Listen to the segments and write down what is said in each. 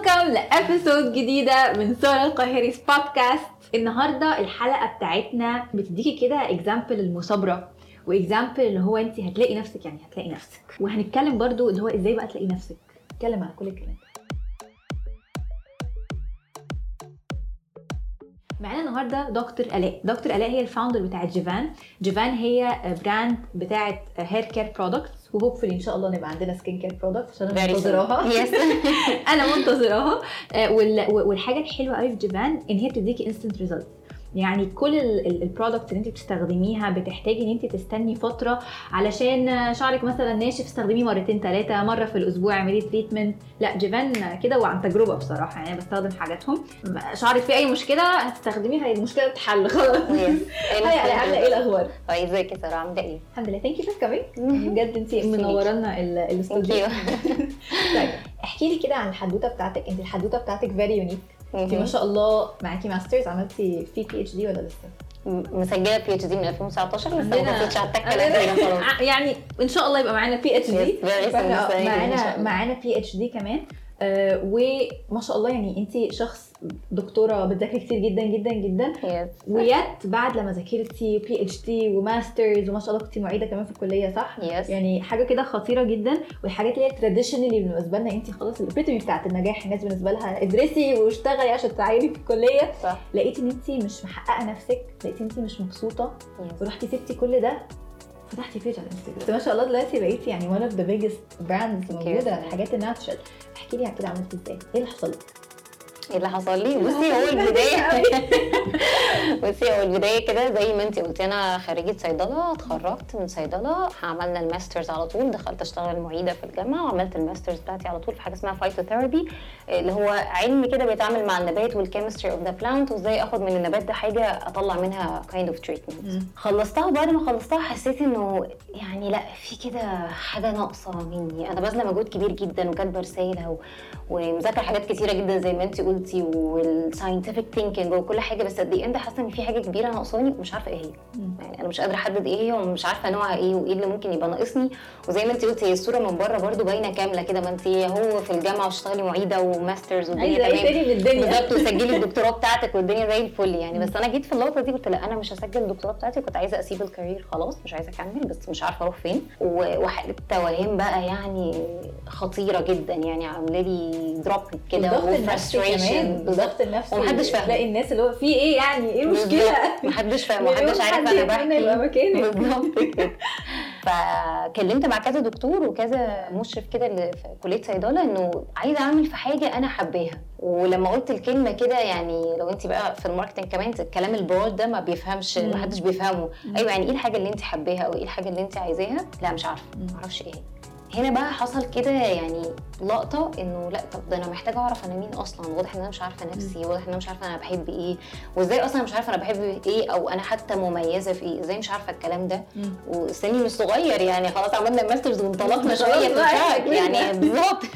Welcome ل episode جديدة من سارة القاهري بودكاست النهارده الحلقة بتاعتنا بتديكي كده example المثابرة و example اللي هو انت هتلاقي نفسك يعني هتلاقي نفسك. وهنتكلم برضو اللي هو إزاي بقى تلاقي نفسك. نتكلم على كل الكلام. معانا النهارده دكتور ألاء. دكتور ألاء هي ال founder بتاعت جيفان جيفان هي brand بتاعت hair care products و hopefully إن شاء الله نبقى عندنا skin care products عشان أنا. منتظراها Yes. أنا منتظراها آه، وال- والحاجة الحلوة قوي في جيفان إن هي بتديكي instant result يعني كل ال product اللي انت بتستخدميها بتحتاجي ان انت تستني فترة علشان شعرك مثلا ناشف استخدميه مرتين ثلاثة مرة في الأسبوع اعملي treatment لا جيفان كده وعن تجربة بصراحة يعني بستخدم حاجاتهم. شعرك فيه أي مشكلة هتستخدميها المشكلة تتحل خلاص. عامله إيه الأخبار؟ طيب ازيك يا سارة؟ عاملة إيه؟ الحمد لله. Thank you for coming. بجد انت منورانا الاستوديو. طيب احكي لي كده عن الحدوتة بتاعتك. انت الحدوتة بتاعتك very unique انت ما شاء الله معاكي masters عملتي في PhD ولا لسه؟ مسجلة PhD من 2019 لسه ما بصيتش على التكة يعني إن شاء الله يبقى معانا PhD معانا. معانا PhD كمان آه وما شاء الله يعني انت شخص دكتورة بتذاكري كتير جدا جدا جدا Yes. و yet بعد لما ذاكرتي PhD و masters وما شاء الله كنتي معيدة كمان في الكلية صح؟ Yes. يعني حاجة كده خطيرة جدا والحاجات اللي هي traditionally بالنسبة لنا انت خلاص ال epitome بتاعت النجاح الناس بالنسبة لها ادرسي واشتغلي عشان تعيني في الكلية صح لقيتي ان انت مش محققة نفسك لقيتي ان انت مش مبسوطة Yes. ورحتي سبتي كل ده فتحتي page على الانستجرام ما شاء الله دلوقتي بقيتي يعني one of the biggest brands موجوده you. الحاجات ال natural احكي لي كده عملتي إزاي؟ إيه اللي حصل؟ لك إيه اللي حصل لي؟ بصي هو البداية بصي هو البداية كده زي ما انت قلتي أنا خريجة صيدلة اتخرجت من صيدلة عملنا ال masters على طول دخلت أشتغل معيدة في الجامعة وعملت ال masters بتاعتي على طول في حاجة اسمها phytotherapy اللي هو علم كده بيتعامل مع النبات وال chemistry of the plant وازاي آخد من النبات ده حاجة أطلع منها kind of treatment خلصتها وبعد ما خلصتها حسيت إنه يعني لأ في كده حاجة ناقصة مني. أنا باذله مجهود كبير جدا وكاتبه رساله و... ومذاكرة حاجات كتيرة جدا زي ما انت قلتي وال scientific thinking وكل حاجة بس قد إيه انت حاسة إن في حاجة كبيرة ناقصاني؟ مش عارفة إيه هي. يعني أنا مش قادرة أحدد إيه هي ومش عارفة نوعها إيه وإيه اللي ممكن يبقى ناقصني. وزي ما انت قلتي هي الصورة من بره برضو باينة كاملة كده. ما انت هو في الجامعة وتشتغلي معيدة و masters والدنيا إيه تمام. من الدنيا. بالظبط وسجلي الدكتوراه بتاعتك والدنيا زي الفل يعني. بس أنا جيت في اللقطة دي قلت لا أنا مش هسجل الدكتوراه بتاعتي. كنت عايزة أسيب ال career خلاص مش عايزة أكمل بس مش عارفة أروح فين. وحالة توهان بقى يعني خطيرة جدا يعني. عامله لي drop كده الضغط النفسي كمان بالظبط النفسي ومحدش فاهم. تلاقي الناس اللي هو في إيه يعني إيه المشكلة. محدش فاهم محدش عارف أنا بحكي. بالظبط كده فكلمت مع كذا دكتور وكذا مشرف كده اللي في كلية صيدلة إنه عايزه أعمل في حاجة أنا حباها ولما قلت الكلمة كده يعني لو أنت بقى في ال marketing كمان الكلام ال broad ده ما بيفهمش. ما حدش بيفهمه أيوه يعني إيه الحاجة اللي أنت حباها أو إيه الحاجة اللي أنت عايزاها لا مش عارفة. ما أعرفش إيه هي. هنا بقى حصل كده يعني لقطة إنه لأ طب ده أنا محتاجة أعرف أنا مين أصلا واضح إن أنا مش عارفة نفسي واضح إن أنا مش عارفة أنا بحب إيه وإزاي أصلا مش عارفة أنا بحب إيه أو أنا حتى مميزة في إيه إزاي مش عارفة الكلام ده. وسني مش صغير يعني خلاص عملنا masters وانطلقنا شوية. يعني بالظبط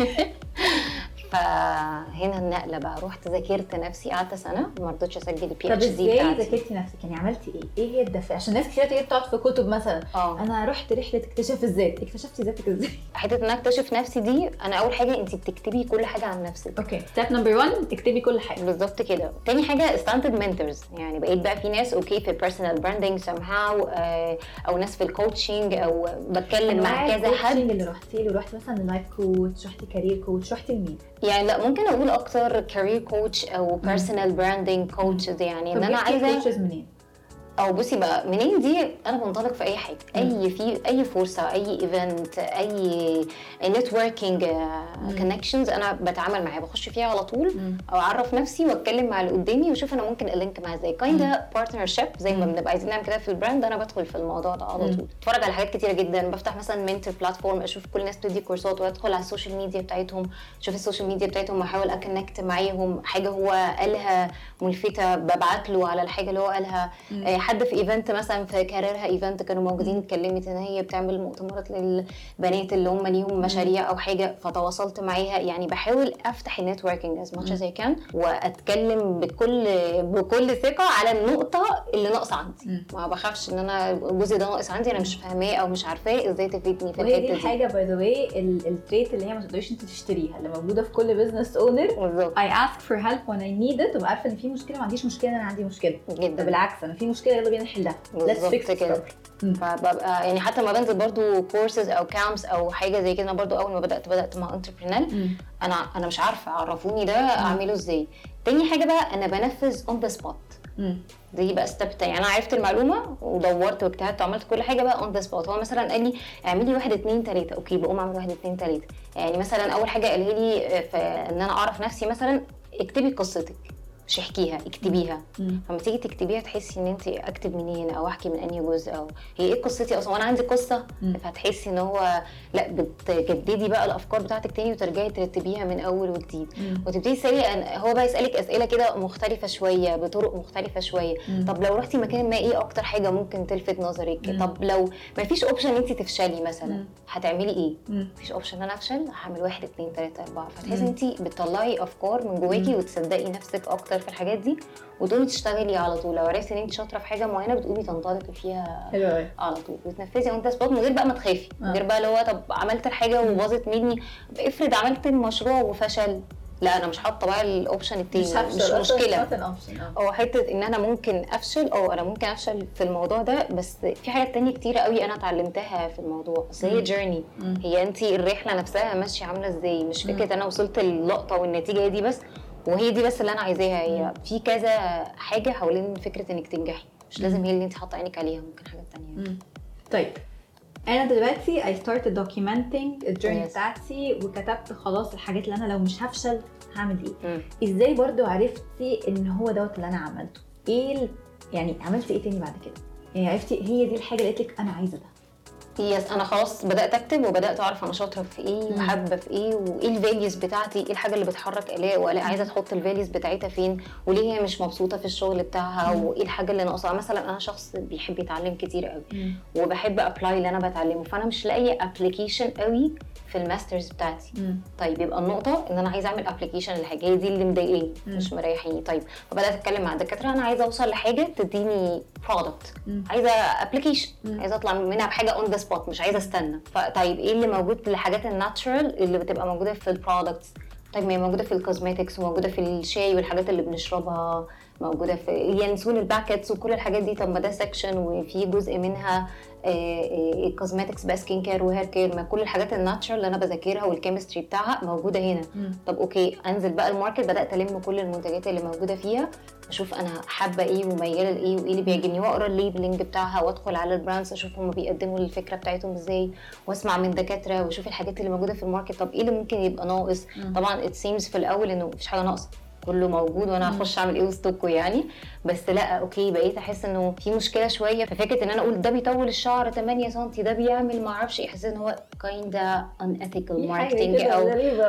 فهنا النقلة بقى. رحت ذاكرت نفسي قعدت سنة ما رضيتش أسجل ال PhD طب إزاي بتاعتي. ذاكرتي نفسك؟ يعني عملتي إيه؟ إيه هي الدافع عشان ناس كتير تيجي تقعد في كتب مثلا آه. أنا رحت رحلة اكتشاف الذات اكتشفتي ذاتك إزاي؟ حتة إن أنا أكتشف نفسي دي أنا أول حاجة انت بتكتبي كل حاجة عن نفسك. okay. step number 1 اكتبي كل حاجة. بالظبط كده. تاني حاجة started mentors يعني بقيت بقى في ناس okay في ال personal branding somehow آه، أو ناس في ال coaching أو بتكلم مع كذا حد. اللي رحتي له رحتي مثلا life coach رحتي career coach رحتي لمين؟ يعني لا ممكن أقول أكتر career coach أو personal branding coaches يعني إن أنا عايزة coaches منين؟ أو بصي بقى منين دي أنا بنطلق في أي حاجة أي في أي فرصة أي event أي networking connections أنا بتعامل معاها بخش فيها على طول. أو أعرف نفسي وأتكلم مع اللي قدامي وأشوف أنا ممكن أ link معاه إزاي kinda partnership زي ما. بنبقى عايزين نعمل كده في ال brand أنا بدخل في الموضوع ده على. طول اتفرج على حاجات كتيرة جدا بفتح مثلا mentor platform أشوف كل الناس بتدي كورسات وأدخل على ال social media بتاعتهم أشوف ال social media بتاعتهم وأحاول أ connect معاهم حاجة هو قالها ملفتة ببعت له على الحاجة اللي هو قالها. آه، حد في event مثلا في career ها event كانوا موجودين اتكلمت إن هي بتعمل مؤتمرات للبنات اللي هم ليهم مشاريع أو حاجة فتواصلت معاها. يعني بحاول أفتح ال networking as much as اي كان وأتكلم بكل بكل ثقة على النقطة اللي ناقصة عندي. ما بخافش إن أنا الجزء ده ناقص عندي أنا مش فاهماه أو مش عارفاه. إزاي تفيدني في الحتة دي؟ الحاجة by the way ال trait اللي هي ما تقدريش انت تشتريها اللي موجودة في كل business owner بالظبط. I ask for help when I need it وببقى عارفة إن في مشكلة ما عنديش مشكلة أنا عندي مشكلة. جدا. بالعكس أنا في مشكلة يلا بينا نحلها. Properly. مم. فببقى يعني حتى ما بنزل برضو كورسز أو camps أو حاجة زي كده برضو أول ما بدأت بدأت مع entrepreneurial. أنا أنا مش عارفة عرفوني ده أعمله إزاي. تاني حاجة بقى أنا بنفذ on the spot. دي بقى step تاني. يعني أنا عرفت المعلومة ودورت واجتهدت وعملت كل حاجة بقى on the spot هو مثلا قال لي اعملي واحد اتنين تلاتة. okay بقوم أعمل واحد اتنين تلاتة. يعني مثلا أول حاجة قالها لي آه، في إن أنا أعرف نفسي مثلا اكتبي قصتك. مش احكيها اكتبيها. لما تيجي تكتبيها تحسي إن انت أكتب منين أو أحكي من أنهي جزء أو هي إيه قصتي أصلا وأنا عندي قصة. فهتحسي إن هو لأ بتجددي بقى الأفكار بتاعتك تاني وترجعي ترتبيها من أول وجديد. وتبتدي تسألي هو بقى يسألك أسئلة كده مختلفة شوية بطرق مختلفة شوية مم. طب لو رحتي مكان ما إيه أكتر حاجة ممكن تلفت نظرك مم. طب لو ما فيش option إن انت تفشلي مثلا مم. هتعملي إيه مم. مفيش option إن أنا أفشل هعمل واحد اتنين تلاتة أربعة فتحسي مم. انت بتطلعي أفكار من جواكي. وتصدقي نفسك أكتر في الحاجات دي وتقومي تشتغلي على طول. لو عرفتي ان انت شاطرة في حاجة معينة بتقومي تنطلقي فيها حلو قوي على طول. وتنفذي the spot من غير بقى ما تخافي. من آه. غير بقى اللي هو طب عملت الحاجة وباظت مني. افرض عملت المشروع وفشل. لا أنا مش حاطة بقى ال option التاني. مش, مش مشكلة. أو حتة إن أنا ممكن أفشل. أو أنا ممكن أفشل في الموضوع ده. بس في حاجات تانية كتيرة قوي أنا اتعلمتها في الموضوع. بس هي. journey. هي انت الرحلة نفسها ماشية عاملة إزاي؟ مش. فكرة أنا وصلت اللقطه والنتيجة هي دي بس. وهي دي بس اللي أنا عايزاها هي في كذا حاجة حوالين فكرة إنك تنجحي مش لازم هي اللي أنت حاطة عينك عليها ممكن حاجات تانية مم. طيب أنا دلوقتي I started documenting ال journey. بتاعتي وكتبت خلاص الحاجات اللي أنا لو مش هفشل هعمل إيه مم. إزاي برضو عرفتي إن هو دوت اللي أنا عملته إيه. يعني عملتي إيه تاني بعد كده يعني عرفتي هي دي الحاجة اللي قلت لك أنا عايزة ده yes أنا خلاص بدأت أكتب وبدأت أعرف أنا شاطرة في إيه. وحابة في إيه وإيه ال values بتاعتي إيه الحاجة اللي بتحرك الاء والاء عايزة تحط ال values بتاعتها فين وليه هي مش مبسوطة في الشغل بتاعها. وإيه الحاجة اللي ناقصاها مثلا أنا شخص بيحب يتعلم كتير قوي وبحب apply اللي أنا بتعلمه فأنا مش لاقية application قوي في ال masters بتاعتي مم. طيب يبقى النقطة إن أنا عايزة أعمل application للحاجه هي دي اللي مضايقاني. مش مريحاني طيب فبدأت أتكلم مع الدكاترة أنا عايزة أوصل لحاجة تديني product. عايزة application. عايزة أطلع منها بحاجة on the spot مش عايزة استنى. فطيب إيه اللي موجود للحاجات ال natural اللي بتبقى موجودة في ال products طيب ما هي موجودة في ال cosmetics وموجودة في الشاي والحاجات اللي بنشربها موجودة في ينسون ال packets وكل الحاجات دي. طب ما ده section وفي جزء منها ال cosmetics بقى skin care و hair care ما كل الحاجات ال natural اللي أنا بذاكرها وال chemistry بتاعها موجودة هنا. طب okay أنزل بقى ال market بدأت ألم كل المنتجات اللي موجودة فيها. أشوف أنا حابة إيه ومياله لإيه وإيه اللي بيعجبني. وأقرأ ال labeling بتاعها وأدخل على ال brands أشوف هم بيقدموا الفكرة بتاعتهم إزاي وأسمع من دكاترة وأشوف الحاجات اللي موجودة في ال market. طب إيه اللي ممكن يبقى ناقص. طبعا it seems في الأول إنه مفيش حاجة ناقصة. كله موجود وأنا. هخش أعمل إيه وسطكم يعني بس لأ okay بقيت أحس إنه في مشكلة شوية في فكره إن أنا أقول ده بيطول الشعر 8 سم ده بيعمل ما أعرفش إيه إن هو kinda في حاجة marketing أو.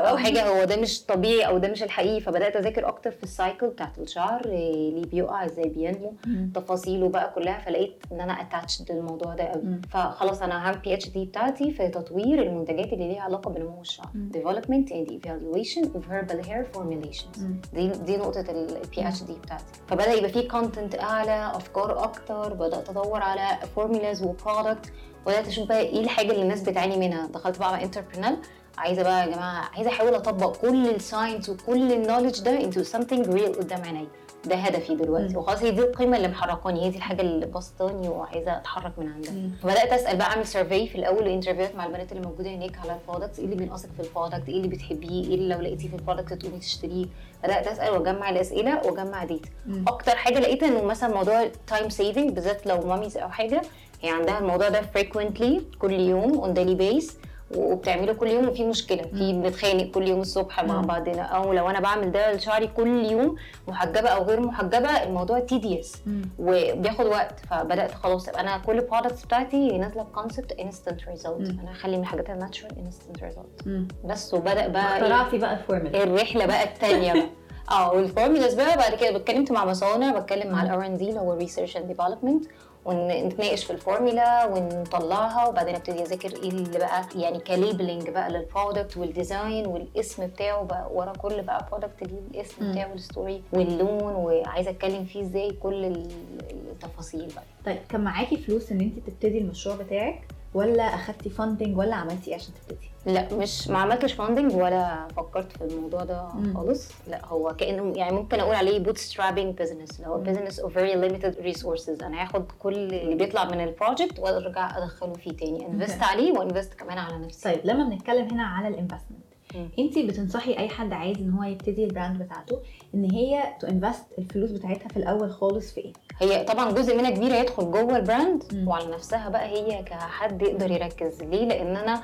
أو حاجة هو ده مش طبيعي أو ده مش الحقيقي فبدأت أذاكر أكتر في ال cycle بتاعت الشعر إيه ليه بيقع إزاي بينمو. تفاصيله بقى كلها فلقيت إن أنا attached للموضوع ده قوي. فخلاص أنا هعمل PhD بتاعتي في تطوير المنتجات اللي ليها علاقة بنمو الشعر development and evaluation of herbal hair formulations مم. دي دي نقطه ال PhD بتاعتي. فبدأ يبقى في content أعلى أفكار أكتر بدأت أدور على formulas و product بدأت أشوف بقى إيه الحاجة اللي الناس بتعاني منها. دخلت بقى على entrepreneurial عايزة بقى يا جماعة عايزة أحاول أطبق كل ال science وكل ال knowledge ده into something real قدام عيني ده هدفي دلوقتي. وخلاص هي دي القيمة اللي محركاني هي دي الحاجة اللي بسطاني وعايزة أتحرك من عندها. فبدأت أسأل بقى أعمل survey في الأول interview هات مع البنات اللي موجودة هناك على ال products إيه اللي بينقصك في ال product إيه اللي بتحبيه؟ إيه اللي لو لقيتيه في ال product تقومي تشتريه؟ بدأت أسأل وأجمع الأسئلة وأجمع data مم. أكتر حاجة لقيتها إنه مثلا موضوع time saving بالذات لو mommies أو حاجة هي عندها الموضوع ده frequently كل يوم on daily base وبتعمله كل يوم وفي مشكلة في بنتخانق كل يوم الصبح مع. بعضنا أو لو أنا بعمل ده لشعري كل يوم محجبة أو غير محجبة الموضوع tedious مم. وبياخد وقت فبدأت خلاص أنا كل ال products بتاعتي نازلة ب concept instant result. أنا هخلي من الحاجات ال natural instant result. بس وبدأ بقى إيه؟ اخترعتي بقى الفورمولا الرحلة بقى التانية بقى آه وال formulas بقى بعد كده اتكلمت مع مصانع بتكلم مع. ال R and D اللي هو research and development ونتناقش في الفورمولا ونطلعها وبعدين ابتدي أذاكر إيه اللي بقى يعني ك labeling بقى لل product وال design والاسم بتاعه بقى ورا كل بقى product ليه الاسم. بتاعه وال story واللون وعايزة أتكلم فيه إزاي كل ال- التفاصيل بقى طيب كان معاكي فلوس إن انت تبتدي المشروع بتاعك ولا أخدتي funding ولا عملتي إيه عشان تبتدي لا مش ما عملتش funding ولا فكرت في الموضوع ده. خالص لا هو كأنه يعني ممكن أقول عليه bootstrapping business اللي هو. business of very limited resources أنا هاخد كل اللي بيطلع من ال project وأرجع أدخله فيه تاني invest. عليه و invest كمان على نفسي طيب لما بنتكلم هنا على ال investment. انت بتنصحي أي حد عايز إن هو يبتدي ال brand بتاعته إن هي to invest الفلوس بتاعتها في الأول خالص في إيه هي طبعا جزء منها كبير هيدخل جوه ال brand مم. وعلى نفسها بقى هي كحد يقدر يركز ليه لأن أنا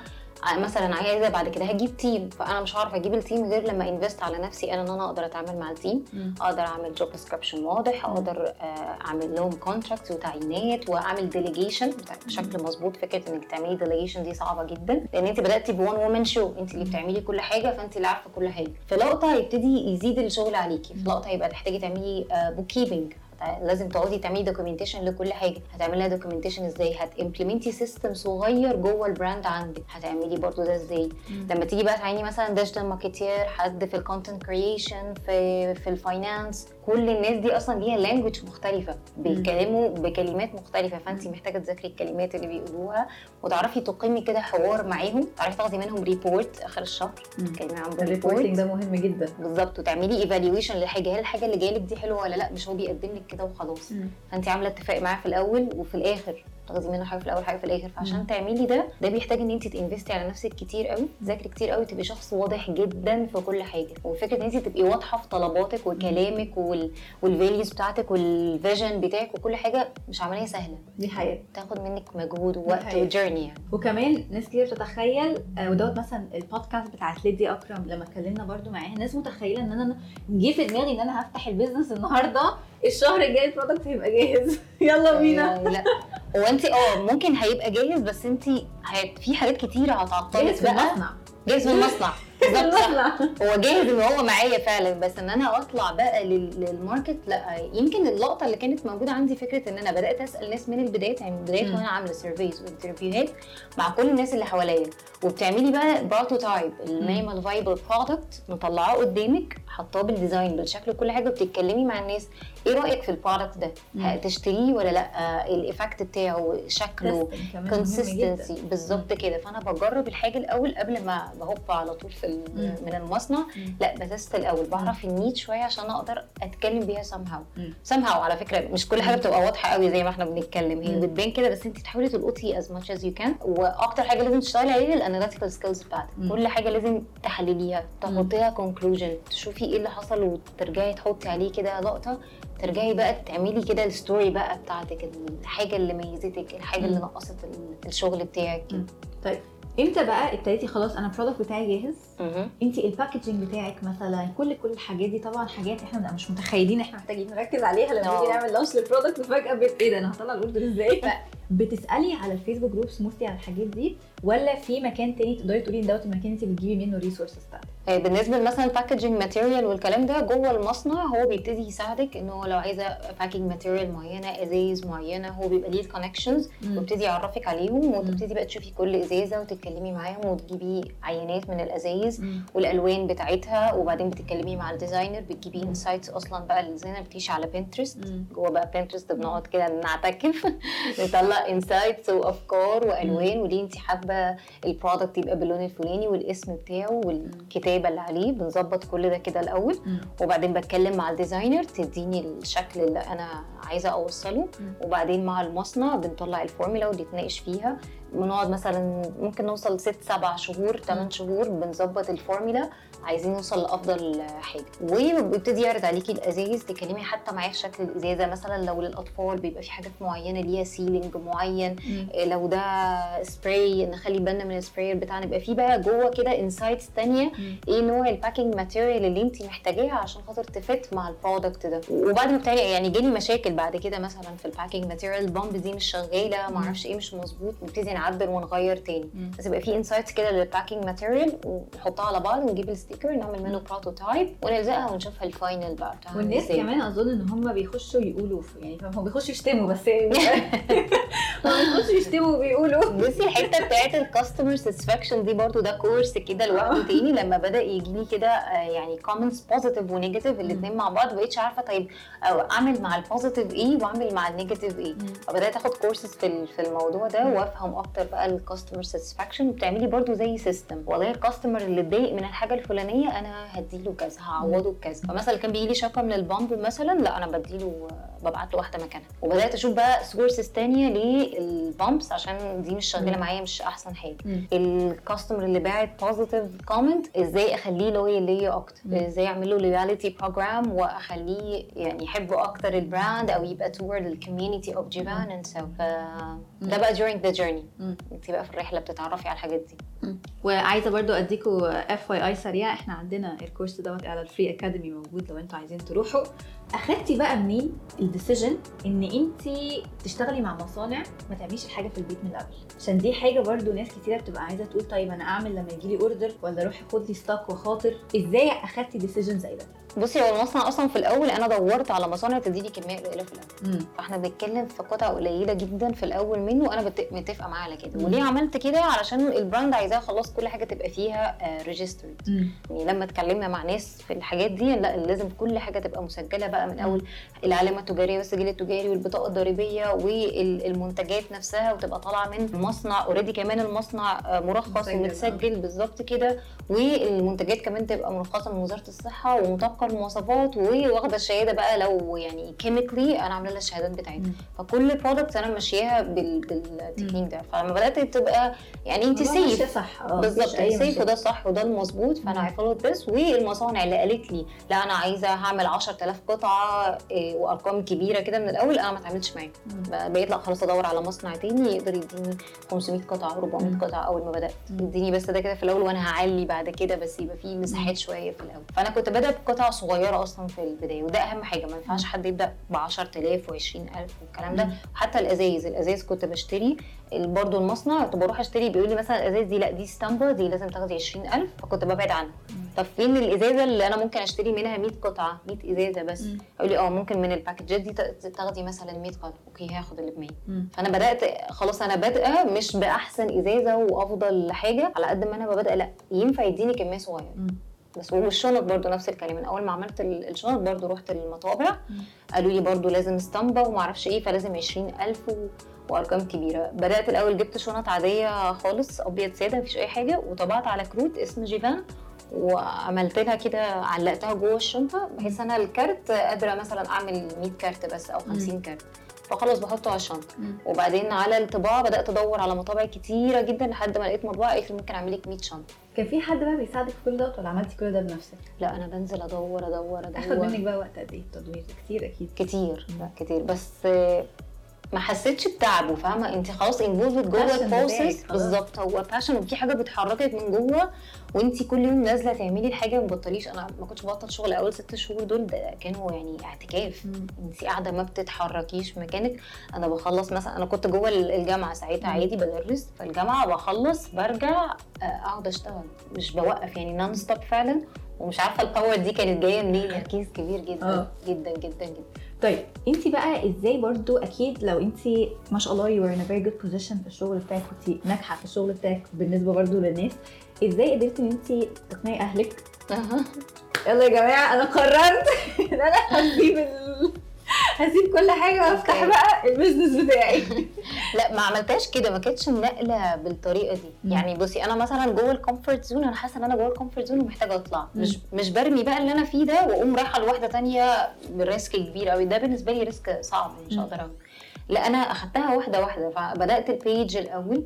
مثلا عايزه بعد كده هجيب team. فأنا مش هعرف أجيب ال team غير لما invest على نفسي أنا إن أنا أقدر أتعامل مع ال team. أقدر أعمل job description واضح. أقدر آه، أعمل لهم contracts وتعيينات وأعمل delegation بشكل مظبوط فكرة إنك تعملي delegation دي صعبة جدا. لأن أنت بدأتي ب one woman show أنت اللي بتعملي كل حاجة فأنت اللي عارفة كل حاجة. في لقطه هيبتدي يزيد الشغل عليكي. في لقطه هيبقى تحتاجي تعملي bookkeeping لازم تقعدي تعملي documentation لكل حاجة. هتعملي documentation إزاي؟ هت implement ي system صغير جوه ال brand عندك. هتعملي برضو ده إزاي؟ لما تيجي بقى تعيني مثلا digital marketer حد في ال content creation في في ال finance كل الناس دي أصلا ليها language مختلفة بيتكلموا بكلمات مختلفة فانت محتاجة تذاكري الكلمات اللي بيقولوها وتعرفي تقيمي كده حوار معاهم تعرفي تاخدي منهم report آخر الشهر. تتكلمي ال reporting ب report ده مهم جدا. بالظبط وتعملي evaluation للحاجة هل الحاجة اللي جاية لك دي حلوة ولا لأ؟ مش هو بيقدم لك كده وخلاص. فانت عاملة اتفاق معاه في الأول وفي الآخر. تاخدي منه حاجة في الأول حاجة في الآخر. فعشان تعملي ده ده بيحتاج إن انت ت invest ي على نفسك كتير قوي تذاكري كتير قوي تبقي شخص واضح جدا في كل حاجة. وفكرة إن انت تبقي واضحة في طلباتك وكلامك وال... وال values بتاعتك وال vision بتاعك وكل حاجة مش عملية سهلة. دي حقيقة. تاخد منك مجهود ووقت. و journey يعني. وكمان ناس كتير بتتخيل آه، ودوت مثلا البودكاست بتاعت ليدي أكرم لما اتكلمنا برضو معاها ناس متخيلة إن أنا جه في دماغي إن أنا هفتح ال business النهارده الشهر الجاي ال product هيبقى جاهز. يلا بينا. آه، لا. هو انت آه ممكن هيبقى جاهز بس انت. في حاجات كتيرة هتعطلك جاهز في. المصنع جاهز في المصنع هو جاهز إن هو معايا فعلا بس إن أنا أطلع بقى لل- لل market لا يمكن اللقطة اللي كانت موجودة عندي فكرة إن أنا بدأت أسأل ناس من البدايه يعني من البدايه مم. وأنا عاملة surveys و interviewهات مع كل الناس اللي حواليا. وبتعملي بقى prototype ال minimal viable product مطلعاه قدامك حطاه بال design بالشكل وكل حاجة بتتكلمي مع الناس. إيه رأيك في ال product ده؟ مم. هتشتريه ولا لأ؟ ال effect بتاعه شكله. consistency بالظبط كده. فأنا بجرب الحاجة الأول قبل ما ب hop على طول في. من المصنع. لا ب test الأول بعرف ال need شوية عشان أقدر أتكلم بيها somehow. somehow على فكرة مش كل حاجة. بتبقى واضحة قوي زي ما إحنا بنتكلم هي. بتبان كده بس أنت تحاولي تلقطي as much as you can وأكتر حاجة لازم تشتغلي عليها ال analytical skills بتاعتك. كل حاجة لازم تحلليها تحطيها conclusion تشوفي إيه اللي حصل وترجعي تحطي عليه كده لقطة ترجعي بقى تعملي كده ال story بقى بتاعتك الحاجة اللي ميزتك الحاجة اللي. نقصت ال- الشغل بتاعك. طيب إمتى بقى ابتديتي خلاص أنا ال product بتاعي جاهز. انت ال packaging بتاعك مثلا كل كل الحاجات دي طبعا حاجات إحنا بنبقى مش متخيلين إحنا محتاجين نركز عليها لما. نيجي نعمل launch لل product وفجأة بت... إيه ده أنا هطلع ال order إزاي بتسألي على الفيسبوك groups mostly على الحاجات دي ولا في مكان تاني تقدري تقولي إن دوت المكان انت بتجيبي منه ال resources بتاعتك بالنسبة مثلا ال packaging material والكلام ده جوه المصنع هو بيبتدي يساعدك ان هو لو عايزة packing material معينة ازايز معينة هو بيبقى ليه ال connections ويبتدي يعرفك عليهم وتبتدي بقى تشوفي كل إزازة وتتكلمي معاهم وتجيبي عينات من الازايز والألوان بتاعتها وبعدين بتتكلمي مع ال designer بتجيبي insights أصلا بقى ال designer بتعيش على بنترست جوه بقى بنترست بنقعد كده نعتكف نطلع insights وأفكار وألوان وليه انت حابة ال product يبقى باللون الفلاني والاسم بتاعه والكتابه اللي عليه بنظبط كل ده كده الأول. وبعدين بتكلم مع ال designer تديني الشكل اللي أنا عايزة أوصله. وبعدين مع المصنع بنطلع الفورمولا ونتناقش فيها. بنقعد مثلا ممكن نوصل ست سبع شهور ثمان شهور بنظبط الفورمولا عايزين نوصل لأفضل حاجة. وبيبتدي يعرض عليكي الأزايز تكلمي حتى معاه في شكل الإزازة. مثلا لو للاطفال بيبقى في حاجات معينة ليها sealing معين إيه لو ده سبراي نخلي بالنا من ال sprayer بتاعنا. يبقى في بقى جوه كده insights تانية إيه نوع ال packing material اللي انت محتاجاها عشان خاطر ت fit مع ال product ده. وبعد ما بتاعي يعني جالي مشاكل بعد كده مثلا في ال packing material ال pump دي مش شغالة ما أعرفش إيه مش مظبوط. نبتدي نعدل ونغير تاني. مم. بس يبقى في insights كده لل packing material ونحطها على بعض ونجيب ال sticker نعمل منه prototype ونلزقها ونشوفها ال final بقى بتاعها والناس. كمان أظن إن هم بيخشوا يقولوا يعني هم بيخشوا يشتموا بس هم بيخشوا يشتموا وبيقولوا. بصي الحتة بتاعت ال customer satisfaction دي برضو ده course كده لوحده تاني لما بدأ يجي لي كده آه، يعني comments positive و negative الاثنين مع بعض بقيتش عارفة طيب أعمل مع ال positive إيه وأعمل مع ال negative إيه فبدأت آخد كورسز في في الموضوع ده. وأفهم أكتر بقى ال customer satisfaction وبتعملي برضو زي system والله ال customer اللي اتضايق من الحاجة الفلانية أنا هديله كذا هعوضه بكذا. فمثلا كان بيجي لي شكوى من ال pump مثلا لا أنا بديله ببعت له واحدة مكانها. وبدأت أشوف بقى sources تانية لل pumps عشان دي مش شغالة. معايا مش أحسن حاجة. ال customer اللي باعت positive comment إزاي أخليه loyal ليا أكتر. إزاي أعمل له loyalty program وأخليه يعني يحب أكتر ال brand أو يبقى toward ال community of چيڤان and so ده بقى during the journey. مم. أنت بقى في الرحلة بتتعرفي على الحاجات دي. وعايزة برضو أديكوا FYI سريع. إحنا عندنا ال course دوت على الفري academy موجود لو أنتوا عايزين تروحوا. اخدتي بقى منين ال decision إن انت تشتغلي مع مصانع ما تعمليش الحاجة في البيت من الأول. عشان دي حاجة برضو ناس كتيرة بتبقى عايزة تقول طيب أنا أعمل لما يجي لي order ولا أروح أخد لي stock وخاطر إزاي أخدتي decision زي ده؟ بصي هو المصنع أصلا في الأول أنا دورت على مصانع تديني كمية قليلة في الأول. فإحنا بنتكلم في قطع قليلة جدا في الأول منه وأنا متفقة معاه على كده. وليه عملت كده؟ علشان ال brand عايزاها خلاص كل حاجة تبقى فيها registered يعني لما اتكلمنا مع ناس في الحاجات دي لا لازم كل حاجة تبقى مسجلة بقى من اول العلامة التجارية والسجل التجاري والبطاقة الضريبية والمنتجات نفسها وتبقى طالعة من المصنع already كمان المصنع آه، مرخص ومتسجل بالظبط كده. والمنتجات كمان تبقى مرخصة من وزارة الصحة ومطابقه للمواصفات وواخده الشهادة بقى لو يعني chemically أنا عاملة لها الشهادات بتاعتها. فكل product أنا ماشياها بال... بالتكنيك ده. فلما بدأت تبقى يعني أنت safe صح. آه بالظبط. safe. وده صح وده المظبوط. فأنا follow this والمصانع اللي قالت لي لا أنا عايزة هعمل 10000 قطعة إيه، وأرقام كبيرة كده من الأول. أنا ما اتعاملتش معاهم. مم. بقيت لأ خلاص أدور على مصنع تاني يقدر يديني 500 قطعة 400 مم. قطعة أول ما بدأت. يديني بس ده كده في الأول وأنا هعلي بعد كده بس يبقى فيه مساحات شوية في الأول. فأنا كنت بادئة بقطع صغيرة أصلا في البداية وده أهم حاجة ما ينفعش حد يبدأ ب 10000 و20000 والكلام ده. حتى الأزايز الأزايز كنت بشتري برضه المصنع كنت بروح أشتري بيقول لي مثلا الازاز دي لا دي ستامبا دي لازم تاخدي 20000 فكنت ببعد عنها طب فين الإزازة اللي أنا ممكن أشتري منها 100 قطعة 100 إزازة بس. يقول لي آه ممكن من ال packageات دي تاخدي مثلا 100 قطعة okay هاخد اللي ب 100 مم. فأنا بدأت خلاص أنا بادئة مش بأحسن إزازة وأفضل حاجة على قد ما أنا ببدا لا ينفع يديني كمية صغيرة. بس والشنط برضو نفس الكلام. من أول ما عملت ال- الشنط برضو رحت المطابع مم. قالوا لي برضو لازم اسطمبة وما أعرفش إيه فلازم 20000 و... وأرقام كبيرة. بدأت الأول جبت شنط عادية خالص أبيض سادة مفيش أي حاجة. وطبعت على كروت اسم چيڤان وعملت لها كده علقتها جوه الشنطة بحيث أنا الكارت قادرة مثلا أعمل 100 كارت بس أو 50 كارت. فخلاص بحطه على الشنطة. وبعدين على الطباعة بدأت أدور على مطابع كتيرة جدا لحد ما لقيت مطبعة قالت لي ممكن أعمل لك 100 شنطة كان في حد بقى بيساعدك في كل دوت ولا عملتي كل ده بنفسك؟ لا أنا بنزل أدور أدور أخد أدور منك بقى وقت قد إيه التدوير ده كتير أكيد كتير. لا كتير بس ما حسيتش بتعبه فاهمة؟ انت خلاص involved جوه ال process خلاص. بالظبط هو passion وفي حاجة بتحركك من جوه وانت كل يوم نازلة تعملي الحاجة ما بتبطليش أنا ما كنتش ببطل شغل أول ست شهور دول ده كانوا يعني اعتكاف. انت قاعدة ما بتتحركيش مكانك. أنا بخلص مثلا أنا كنت جوه الجامعة ساعتها. عادي بدرس. فالجامعه بخلص برجع آه، أقعد أشتغل. مش بوقف يعني non stop فعلا. ومش عارفة ال power دي كانت جاية منين. تركيز كبير جدا آه. جدا جدا جدا. طيب انت بقى إزاي برضو أكيد لو انت ما شاء الله in a very good position في الشغل بتاعك كنت ناجحة في الشغل بتاعك بالنسبة برضو للناس إزاي قدرتي ان انت تقنعي اهلك يلا يا جماعة أنا قررت إن أنا هسيب. هسيب كل حاجة وافتح. بقى ال business بتاعي لا ما عملتهاش كده ما كانتش النقله بالطريقة دي مم. يعني بصي أنا مثلا جوه ال comfort zone أنا حاسة إن أنا جوه ال comfort zone ومحتاجة أطلع مم. مش مش برمي بقى اللي أنا فيه ده وأقوم رايحة لواحدة تانية ب risk كبير قوي ده بالنسبة لي risk صعب مش. هقدر. لا أنا أخدتها واحدة واحدة فبدأت ال page الأول.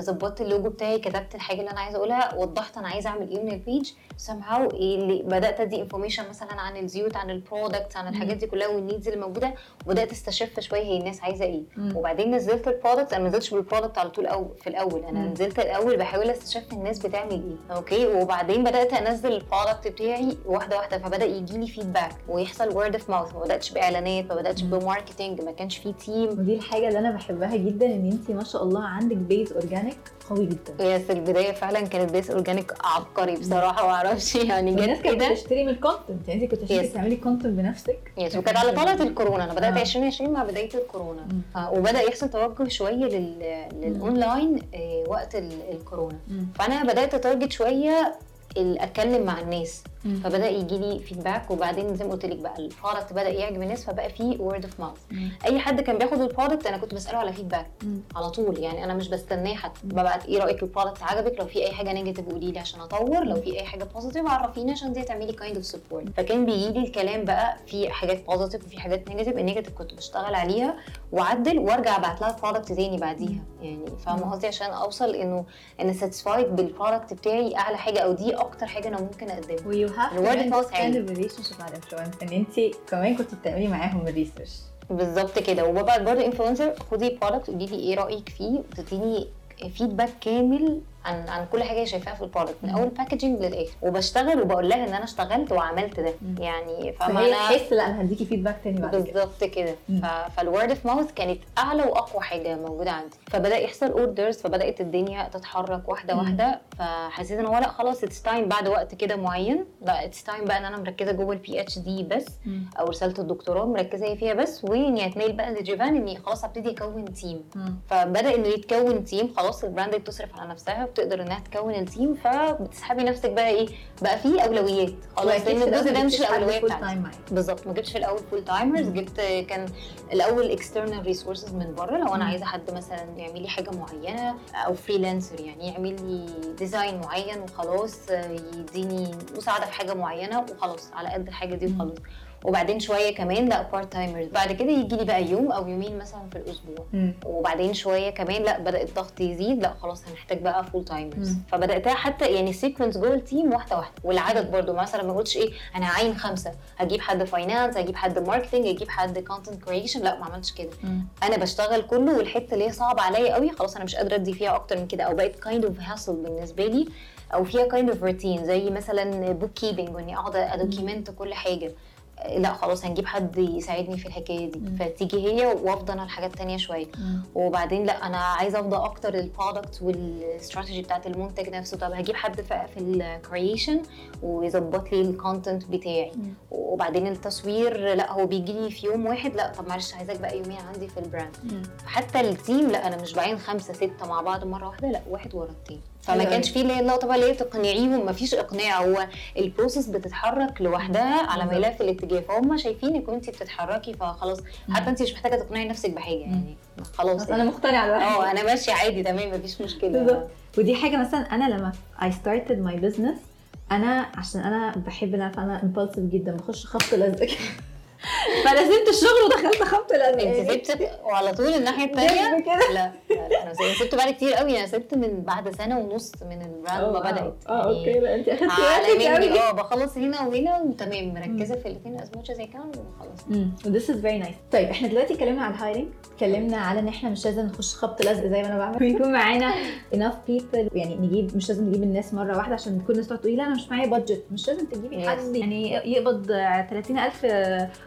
ظبطت اللوجو بتاعي كتبت الحاجة اللي أنا عايزة أقولها وضحت أنا عايزة أعمل إيه من ال page somehow اللي بدأت أدي information مثلا عن الزيوت عن ال products عن الحاجات دي كلها وال needs اللي موجودة وبدأت أستشف شوية هي الناس عايزة إيه. مم. وبعدين نزلت ال product أنا ما نزلتش بال product على طول أو في الأول أنا مم. نزلت الأول بحاول أستشف الناس بتعمل إيه. أوكي؟ وبعدين بدأت أنزل ال product بتاعي واحدة واحدة فبدأ يجي لي feedback ويحصل word of mouth ما بدأتش بإعلانات ما بدأتش. ب marketing ما كانش في team team ودي الحاجة اللي أنا بحبها جدا إن انت ما شاء الله عندك base organic قوي جدا. yes البداية فعلا كانت base organic عبقري بصراحة ما أعرفش يعني الناس جت كانت كده بتشتري من ال content يعني انت كنت Yes. تعملي content بنفسك؟ yes وكانت على طلعه الكورونا. أنا بدأت آه. 2020 مع بداية الكورونا. ف- وبدأ يحصل توجه شوية لل... للاونلاين آه، وقت ال- الكورونا. فأنا بدأت أ target شوية أتكلم مع الناس. مم. فبدأ يجي لي feedback وبعدين زي ما قلت لك بقى ال product بدأ يعجب الناس فبقى في word of mouth. أي حد كان بياخد ال product أنا كنت بسأله على feedback. على طول يعني أنا مش بستناه حتى. ببعت إيه رأيك ال product عجبك؟ لو في أي حاجة negative قولي لي عشان أطور لو في أي حاجة positive عرفيني عشان دي تعملي kind of support فكان بيجي لي الكلام بقى في حاجات positive وفي حاجات negative ال negative كنت بشتغل عليها وأعدل وأرجع أبعت لها ال product تاني بعديها. يعني فاهمة قصدي؟ عشان أوصل إنه أنا satisfied بال product بتاعي أعلى حاجة أو دي أكتر حاجة أنا ممكن أقدمها. ويو هاف of mouth عالي. ال relationship مع ال influencers إن انت كمان كنت بتعملي معاهم ال research بالظبط كده. وببعت برضه influencer خدي product قولي لي إيه رأيك فيه وتديني feedback كامل عن عن كل حاجة هي شايفاها في ال product من. أول packaging للآخر. وبشتغل وبقول لها إن أنا اشتغلت وعملت ده. مم. يعني فهي أنا تحس لا أنا هديكي feedback تاني بعد كده. بالظبط كده. فال word of mouth كانت أعلى وأقوى حاجة موجودة عندي. فبدأ يحصل orders فبدأت الدنيا تتحرك واحدة مم. واحدة. فحسيت إن هو لا خلاص it's time بعد وقت كده معين. لا it's time بقى إن أنا مركزة جوه ال PhD بس. مم. أو رسالة الدكتوراه مركزة هي فيها بس. وإني اتنقل بقى لچيڤان اني خلاص ابتدي أكون team. فبدأ إنه يتكون team خلاص ال brand بتصرف على نفسها. بتقدر انها تكون ال team فبتسحبي نفسك بقى إيه بقى في أولويات خلاص لأن الجزء ده مش الاولويه بتاعتي. بالظبط ما جبتش في الأول full timers. جبت كان الأول external resources من بره لو أنا. عايزة حد مثلا يعمل لي حاجة معينة أو freelancer يعني يعمل لي design معين وخلاص يديني مساعدة في حاجة معينة وخلاص على قد الحاجة دي. وخلاص وبعدين شوية كمان لا part timers بعد كده يجي لي بقى يوم أو يومين مثلا في الأسبوع. مم. وبعدين شوية كمان لأ بدا الضغط يزيد لأ خلاص هنحتاج بقى full timers. فبدأتها حتى يعني sequence جوه ال team واحدة واحدة. والعدد برضو مثلا ما قلتش إيه أنا هعين خمسة. هجيب حد finance هجيب حد marketing هجيب حد content creation لأ ما عملتش كده. أنا بشتغل كله والحتة اللي هي صعبة عليا قوي خلاص أنا مش قادرة أدي فيها أكتر من كده. أو بقت kind of hassle بالنسبة لي أو فيها kind of روتين زي مثلا bookkeeping وإني أقعد أ document كل حاجة. لا خلاص هنجيب حد يساعدني في الحكاية دي مم. فتيجي هي وافضل أنا الحاجات التانية شوية. وبعدين لا أنا عايزة افضل أكتر لل product وال strategy بتاعت المنتج نفسه طب هجيب حد في ال creation ويظبط لي ال content بتاعي مم. وبعدين التصوير لا هو بيجي لي في يوم واحد لا طب معلش عايزاك بقى يومين عندي في ال brand. حتى ال team لا أنا مش بعين خمسة ستة مع بعض مرة واحدة لا واحد ورا التاني فما حلو كانش. فيه اللي هي اللقطه بقى اللي هي تقنعيهم ما فيش إقناع. هو ال process بتتحرك لوحدها على. ميلها في الاتجاه. فهم شايفينك وانت بتتحركي فخلاص. حتى. انت مش محتاجة تقنعي نفسك بحاجة يعني. خلاص. أنا مقتنعة بقى. آه أنا ماشية عادي تمام مفيش مشكلة. ودي حاجة مثلا أنا لما I started my business أنا عشان أنا بحب إن أنا impulsive جدا بخش خبط لزق سبت الشغل ودخلت خبط لزق انت سبت وعلى طول الناحية الثانية لا لا أنا سبت بقالي كتير قوي. أنا سبت من بعد سنة ونص من ال brand ما بدأت. آه okay. يعني لا أنت أخدتي على وقتك آه بخلص هنا وهنا وتمام. مركزة في الاثنين as much as you can وخلاص. this is very nice. طيب إحنا دلوقتي اتكلمنا على ال hiring اتكلمنا على إن إحنا مش لازم نخش خبط لزق زي ما أنا بعمل. ويكون معانا enough people. يعني نجيب مش لازم نجيب الناس مرة واحدة عشان كل الناس تقعد تقولي لا أنا مش معايا budget مش لازم تجيبي. حد. يعني يقبض 30000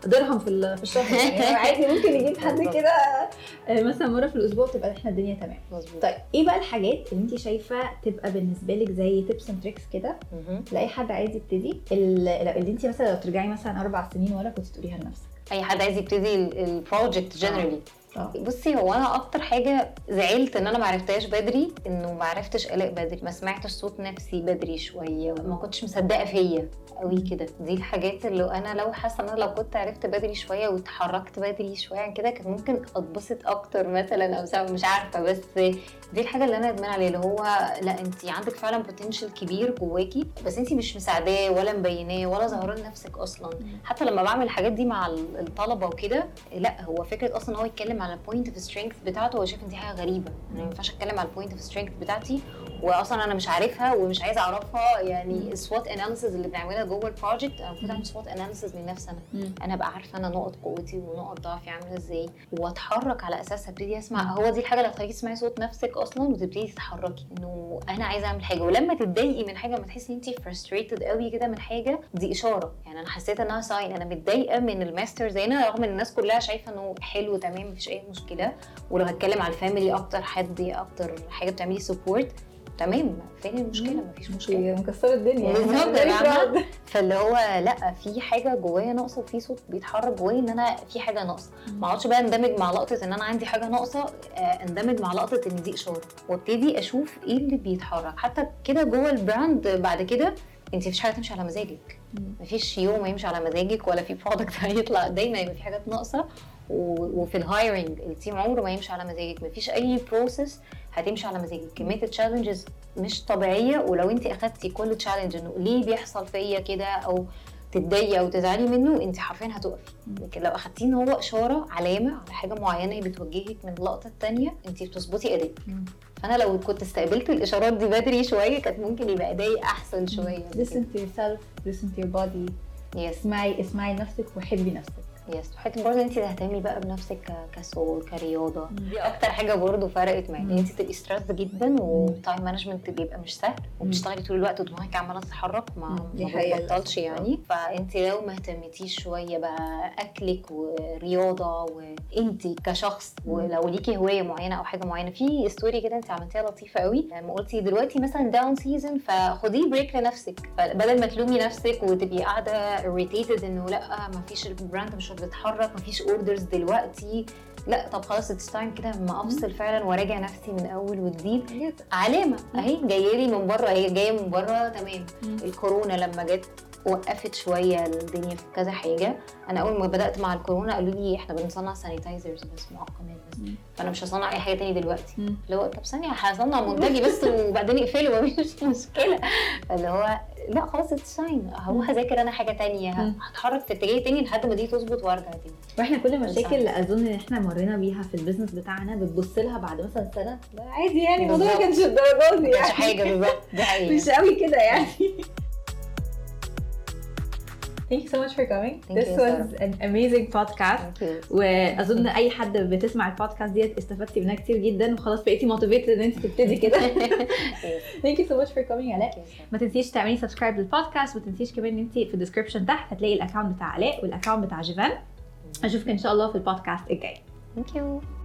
درهم في في الشهر. يعني عادي ممكن نجيب حد. كده آه، مثلا مرة في الأسبوع تبقى إحنا الدنيا تمام. مظبوط. طيب إيه بقى الحاجات اللي انت شايفة تبقى بالنسبة لك زي tips and tricks كده. لأي حد عايز يبتدي اللي, اللي انت مثلا لو ترجعي مثلا أربع سنين ورا كنت تقوليها لنفسك. أي حد عايز يبتدي ال project generally آه. بصي هو أنا أكتر حاجة زعلت إن أنا ما عرفتهاش بدري إنه ما عرفتش ألاقي بدري ما سمعتش صوت نفسي بدري شوية ما كنتش مصدقة فيا قوي كده. دي الحاجات اللي أنا لو حاسة إن أنا لو كنت عرفت بدري شوية واتحركت بدري شوية عن كده كان ممكن أتبسط أكتر مثلا أو مش عارفة بس دي الحاجة اللي أنا ندمان عليها اللي هو لأ انت عندك فعلا potential كبير جواكي بس انت مش مساعداه ولا مبيناه ولا ظاهرة لنفسك أصلا. حتى لما بعمل الحاجات دي مع ال- الطلبة وكده لأ هو فكرة أصلا هو يتكلم على ال point of strength بتاعته هو شايف إن دي حاجة غريبة. أنا ما ينفعش أتكلم على ال point of strength بتاعتي واصلا أنا مش عارفها ومش عايزة أعرفها. يعني ال SWOT analysis اللي بنعملها جوه ال project أنا المفروض اعمل SWOT analysis من نفسي أنا. أنا ابقى عارفة أنا نقط قوتي ونقط ضعفي عاملة إزاي. وأتحرك على اساسها أبتدي أسمع. هو دي الحاجة اللي هتخليكي تسمعي صوت نفسك أصلا وتبتدي تتحركي. إنه أنا عايزة أعمل حاجة. ولما تتضايقي من حاجة ما تحسي إن انت frustrated قوي كده من حاجة دي إشارة. يعني أنا حسيت إنها sign أنا متضايقة من ال masters هنا رغم إن الناس كلها شايفة إنه حلو تمام مفيش أي مشكلة. ولو هتكلم على ال family أكتر حد أكتر حاجة بتعملي support تمام فين المشكلة مفيش مشكلة. مكسرة الدنيا. بالظبط. فاللي هو لأ في حاجة جوايا ناقصة وفي صوت بيتحرك جوايا إن أنا في حاجة ناقصة. ما اقعدش بقى اندمج مع لقطة إن أنا عندي حاجة ناقصة آه، اندمج مع لقطة إن دي إشارة. وابتدي أشوف إيه اللي بيتحرك. حتى كده جوه ال brand بعد كده أنت مفيش حاجة تمشي على مزاجك. مفيش يوم يمشي على مزاجك ولا في product هيطلع دايما يبقى في حاجات ناقصة. وفي ال hiring ال team عمره ما يمشي على مزاجك. مفيش أي process هتمشي على مزاجك. كمية ال challenges مش طبيعية ولو انت أخدتي كل challenge انه ليه بيحصل فيا كده أو تتضايقي أو تزعلي منه انت حرفيا هتقفي. لكن لو أخدتيه إن هو إشارة علامة على حاجة معينة بتوجهك من اللقطه الثانية انت بتظبطي ادائك. فأنا لو كنت استقبلت الإشارات دي بدري شوية كانت ممكن يبقى ادائي أحسن شوية. Listen to yourself listen to your body. Yes اسمعي اسمعي نفسك وحبي نفسك. Yes وحته برضه انت تهتمي بقى بنفسك ك soul كرياضة. دي أكتر حاجة برضه فرقت معايا. ان انت تبقي stressed جدا وال time management بيبقى مش سهل وبتشتغلي طول الوقت ودماغك عمالة تتحرك ما بتبطلش يعني. فانت لو ما اهتمتيش شوية بقى أكلك ورياضة وانت كشخص ولو ليكي هواية معينة أو حاجة معينة في story كده انت عملتيها لطيفة قوي. لما قلتي دلوقتي مثلا down season فخديه break لنفسك. فبدل ما تلومي نفسك وتبقي قاعدة irritated إنه لأ ما فيش ال brand مش بيتحرك ما فيش orders دلوقتي. لا طب خلاص it's time كده أما أفصل فعلا وراجع نفسي من أول وجديد. علامة أهي جاية لي من بره هي جاية من بره تمام. الكورونا لما جت وقفت شوية الدنيا في كذا حاجة. أنا أول ما بدأت مع الكورونا قالوا لي إحنا بنصنع sanitizers بس معقمات بس. فأنا مش هصنع أي حاجة تاني دلوقتي. اللي هو طب ثانية هصنع منتجي بس وبعدين اقفله مفيش مشكلة. فاللي هو لا خلاص it's fine هروح أذاكر أنا حاجة تانية. هتحرك في اتجاه تاني لحد ما دي تظبط وارجع تاني. وإحنا كل المشاكل اللي أظن إن إحنا مرينا بيها في ال business بتاعنا بتبص لها بعد مثلا سنة. عادي يعني الموضوع ما. كانش الدرجات دي يعني. حاجة بالظبط. مش قوي كده يعني. Thank you so much for coming. Thank you, this was an amazing podcast. Thank you. وأظن أي حد بتسمع البودكاست ديت استفدتي منها كتير جدا وخلاص بقيتي motivated إن أنت تبتدي كده. Thank you so much for coming آلاء. ما تنسيش تعملي subscribe لل podcast وما تنسيش كمان إن أنت في ال description تحت هتلاقي ال account بتاع آلاء وال account بتاع چيڤان أشوفك إن شاء الله في البودكاست الجاي Thank you.